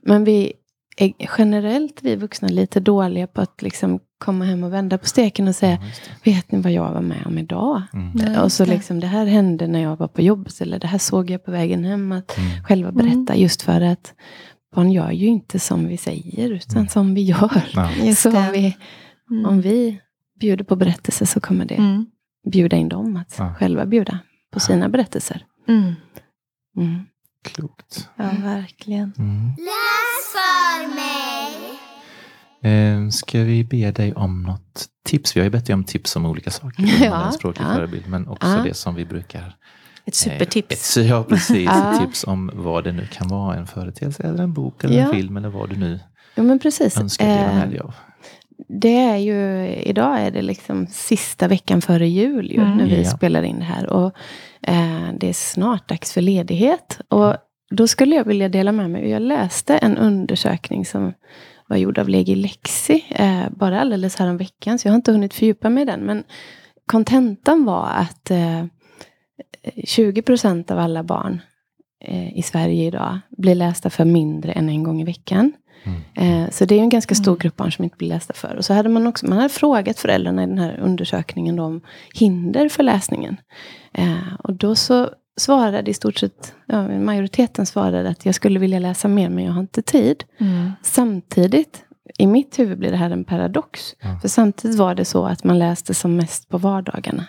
Men vi är generellt, vi vuxna, lite dåliga på att liksom komma hem och vända på steken och säga, Ja, vet ni vad jag var med om idag? Mm. Och så liksom, det här hände när jag var på jobbet, eller det här såg jag på vägen hem. Att Mm. själva Mm. berätta, just för att barn gör ju inte som vi säger, utan Mm. som vi gör. Ja. [LAUGHS] Så om vi, Mm. om vi bjuder på berättelser så kommer det Mm. bjuda in dem att Ja. själva bjuda på sina berättelser. Mm. Mm. Klokt. Ja, verkligen. Mm. Läs för mig. Eh, ska vi be dig om något tips? Vi har ju bett dig om tips om olika saker. [LAUGHS] Ja, språklig ja. förebild, men också Ja. det som vi brukar... Ett supertips. Eh, ett, ja, precis. [LAUGHS] Ja. Ett tips om vad det nu kan vara. En företeelse eller en bok eller Ja. en film eller vad du nu Jo men precis. önskar dela Eh, med dig av. det är ju, idag är det liksom sista veckan före jul ju, Mm. när vi Ja. spelar in det här. Och eh, Eh, det är snart dags för ledighet. Och då skulle jag vilja dela med mig. Jag läste en undersökning som var gjord av Legi Lexi, eh, bara alldeles här om veckan, så jag har inte hunnit fördjupa mig i den. Men kontentan var att eh, 20 procent av alla barn eh, i Sverige idag blir lästa för mindre än en gång i veckan. Mm. Eh, så det är ju en ganska stor Mm. grupp barn som inte blir lästa för. Och så hade man också man hade frågat föräldrarna i den här undersökningen om hinder för läsningen. Eh, och då så svarade i stort sett, ja, majoriteten svarade att jag skulle vilja läsa mer men jag har inte tid. Mm. Samtidigt, i mitt huvud blir det här en paradox. Ja. För samtidigt var det så att man läste som mest på vardagarna.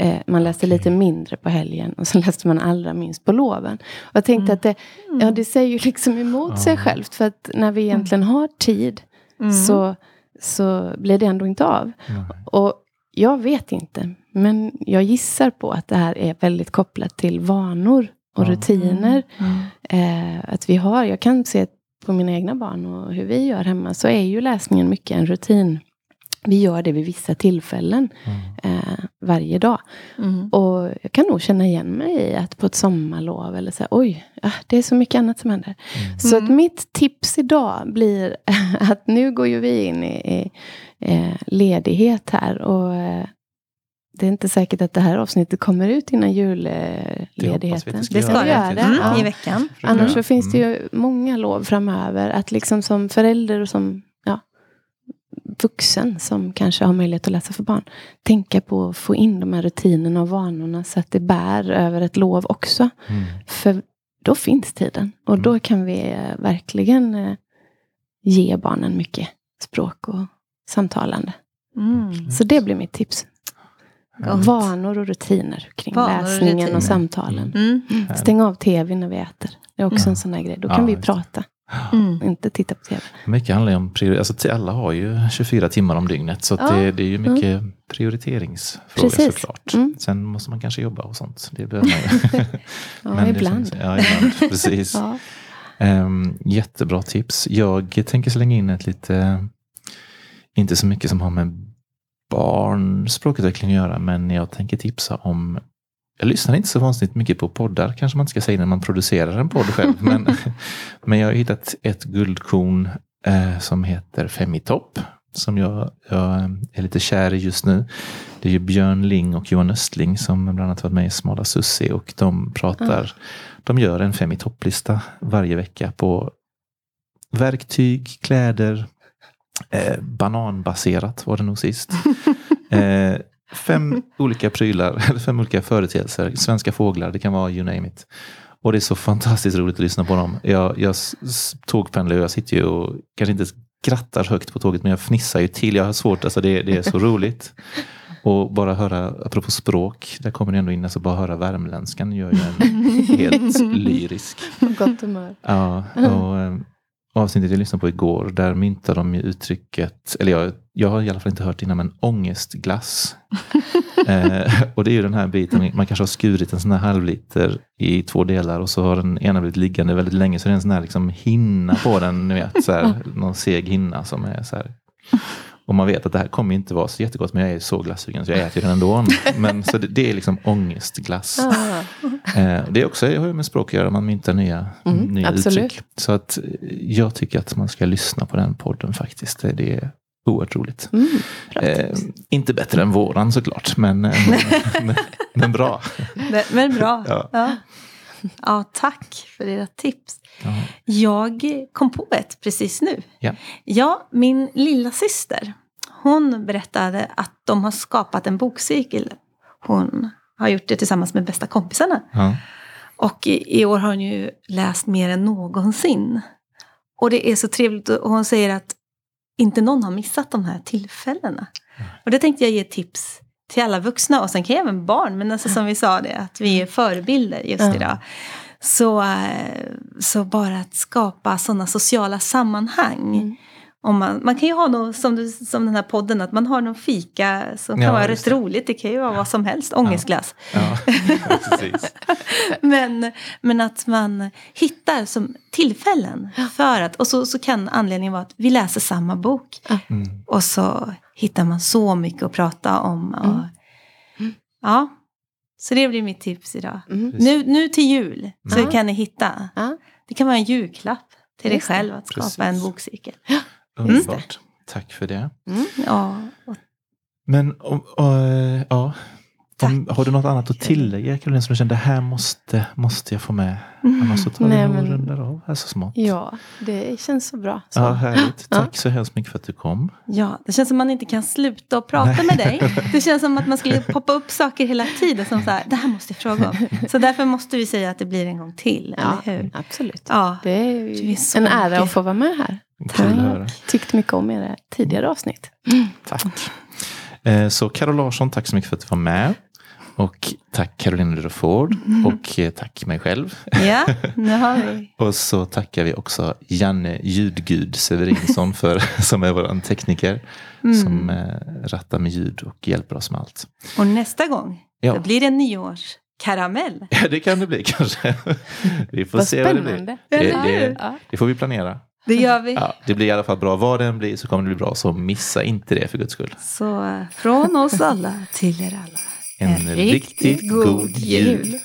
Eh, man läste lite mindre på helgen och så [LAUGHS] läste man allra minst på loven. Och jag tänkte Mm. att det, ja, det säger ju liksom emot sig Ja. självt. För att när vi egentligen har tid Mm. så, så blir det ändå inte av. Och jag vet inte, men jag gissar på att det här är väldigt kopplat till vanor och rutiner. Mm. Eh, att vi har, jag kan se på mina egna barn och hur vi gör hemma, så är ju läsningen mycket en rutin. Vi gör det vid vissa tillfällen Mm. eh, varje dag. Mm. Och jag kan nog känna igen mig i att på ett sommarlov eller så här, oj, det är så mycket annat som händer. Mm. Så Mm. att mitt tips idag blir [LAUGHS] att nu går ju vi in i, i eh, ledighet här. Och eh, det är inte säkert att det här avsnittet kommer ut innan julledigheten. att Det ska det. göra det. Mm. Ja. I veckan. Annars så finns det Mm. ju många lov framöver. Att liksom som förälder och som vuxen som kanske har möjlighet att läsa för barn. Tänka på att få in de här rutinerna och vanorna så att det bär över ett lov också. Mm. För då finns tiden. Och Mm. då kan vi eh, verkligen eh, ge barnen mycket språk och samtalande. Mm. Så det blir mitt tips. Gott. Vanor och rutiner kring Vanor och läsningen rutiner. och samtalen. Mm. Stäng av tv när vi äter. Det är också Ja. en sån här grej. Då Ja, kan vi just det. prata. Mm. [GASPS] Inte titta på tv. Mycket handlar ju om priori- alltså alla har ju 24 timmar om dygnet så Ja. det, det är ju mycket prioriteringsfrågor Precis. såklart. Mm. Sen måste man kanske jobba och sånt. Det behöver man ju. [LAUGHS] Ja, [LAUGHS] Men det ibland. känns- ja, ibland. [LAUGHS] Precis. Ja. Ehm, jättebra tips. Jag tänker slänga in ett lite, inte så mycket som har med barn språkutveckling att göra, men jag tänker tipsa om jag lyssnar inte så vansinnigt mycket på poddar, kanske man inte ska säga när man producerar en podd själv. [LAUGHS] men, men jag har hittat ett guldkorn eh, som heter Femitopp. Som jag, jag är lite kär i just nu. Det är ju Björn Ling och Johan Östling som bland annat varit med i Smala Sussi och de pratar, de gör en fem i topplista varje vecka på verktyg, kläder, eh, bananbaserat var det nog sist. [LAUGHS] Eh, fem [LAUGHS] olika prylar, eller fem olika företeelser, svenska fåglar, det kan vara you name it. Och det är så fantastiskt roligt att lyssna på dem. Jag, jag tågpendlar och jag sitter ju och kanske inte skrattar högt på tåget men jag fnissar ju till. Jag har svårt, alltså det, det är så roligt. Och bara höra, apropå språk, där kommer det ändå in, alltså bara höra värmländskan gör ju en [LAUGHS] helt lyrisk. Gott humör. Ja, och eh, avsnittet jag lyssnade på igår, där myntade de ju uttrycket, eller jag, jag har i alla fall inte hört innan, men ångestglass. [LAUGHS] eh, och det är ju den här biten, man kanske har skurit en sån här halvliter i två delar och så har den ena blivit liggande väldigt länge, så det är en sån här liksom hinna på den, ni vet, så här, [LAUGHS] någon seg hinna som är så här. Och man vet att det här kommer inte vara så jättegott, men jag är så glassugen så jag äter den ändå. [LAUGHS] Men så det, det är liksom ångestglass. Ah. Eh, det är också det har ju med språk att göra, man myntar nya, Mm, nya absolut. uttryck. Så att eh, jag tycker att man ska lyssna på den podden faktiskt. Det, det är oerhört roligt. Mm, Eh, inte bättre än våran såklart, men, eh, [LAUGHS] men, men bra. Men, men bra. Ja. Ja. [LAUGHS] Ja. tack för era tips. Ja. Jag kom på ett precis nu. Ja. Ja, min lilla syster. Hon berättade att de har skapat en bokcirkel. Hon har gjort det tillsammans med bästa kompisarna. Ja. Och i, i år har hon ju läst mer än någonsin. Och det är så trevligt och hon säger att inte någon har missat de här tillfällena. Och det tänkte jag ge tips till alla vuxna och sen kan jag även barn. Men alltså som vi sa det, att vi är förebilder just idag. Så, eh, så bara att skapa sådana sociala sammanhang. Mm. Om man, man kan ju ha något som, du, som den här podden, att man har någon fika som kan Ja, vara just rätt det. roligt. Det kan ju vara vad som helst, ångestglass. Ja. [LAUGHS] Men, men att man hittar som tillfällen för att, och så, så kan anledningen vara att vi läser samma bok. Mm. Och så hittar man så mycket att prata om. Och, Mm. Ja, så det blir mitt tips idag. Mm. Nu, nu till jul så Ja. kan ni hitta. Ja. Det kan vara en julklapp till dig själv att skapa Precis. en bokcirkel. Underbart. Tack för det. Mm. Ja, och Men om, och, ja, om, har du något annat att tillägga Caroline som du kände, det här måste, måste jag få med? Annars så tar vi Nej, och men- rundar av här så smått. Ja, det känns så bra. Så. Ja, härligt. Ja. Tack så hemskt mycket för att du kom. Ja, det känns som man inte kan sluta att prata med dig. Det känns som att man skulle poppa upp saker hela tiden som så här, det här måste jag fråga om. Så därför måste vi säga att det blir en gång till, Ja, eller hur? absolut. Ja, Det är Det ju är så en ära mycket. att få vara med här. Kul att höra. Tyckt mycket om era tidigare avsnitt. Tack. Eh, Så Carol Larsson, tack så mycket för att du var med. Och tack Caroline Rudolford och eh, tack mig själv. Ja, nu har vi. [LAUGHS] Och så tackar vi också Janne Ljudgud Severinsson för, [LAUGHS] som är vår tekniker. Som eh, rattar med ljud och hjälper oss med allt. Och nästa gång, Ja. då blir det en nyårskaramell. Ja, det kan det bli [LAUGHS] kanske. Vi får Vad se vad det blir. Det, det, det får vi planera. Det gör vi. Ja, det blir i alla fall bra. Vad den blir så kommer det bli bra. Så missa inte det för guds skull. Så eh, från oss alla till er alla. En, en riktigt, riktigt god jul. jul.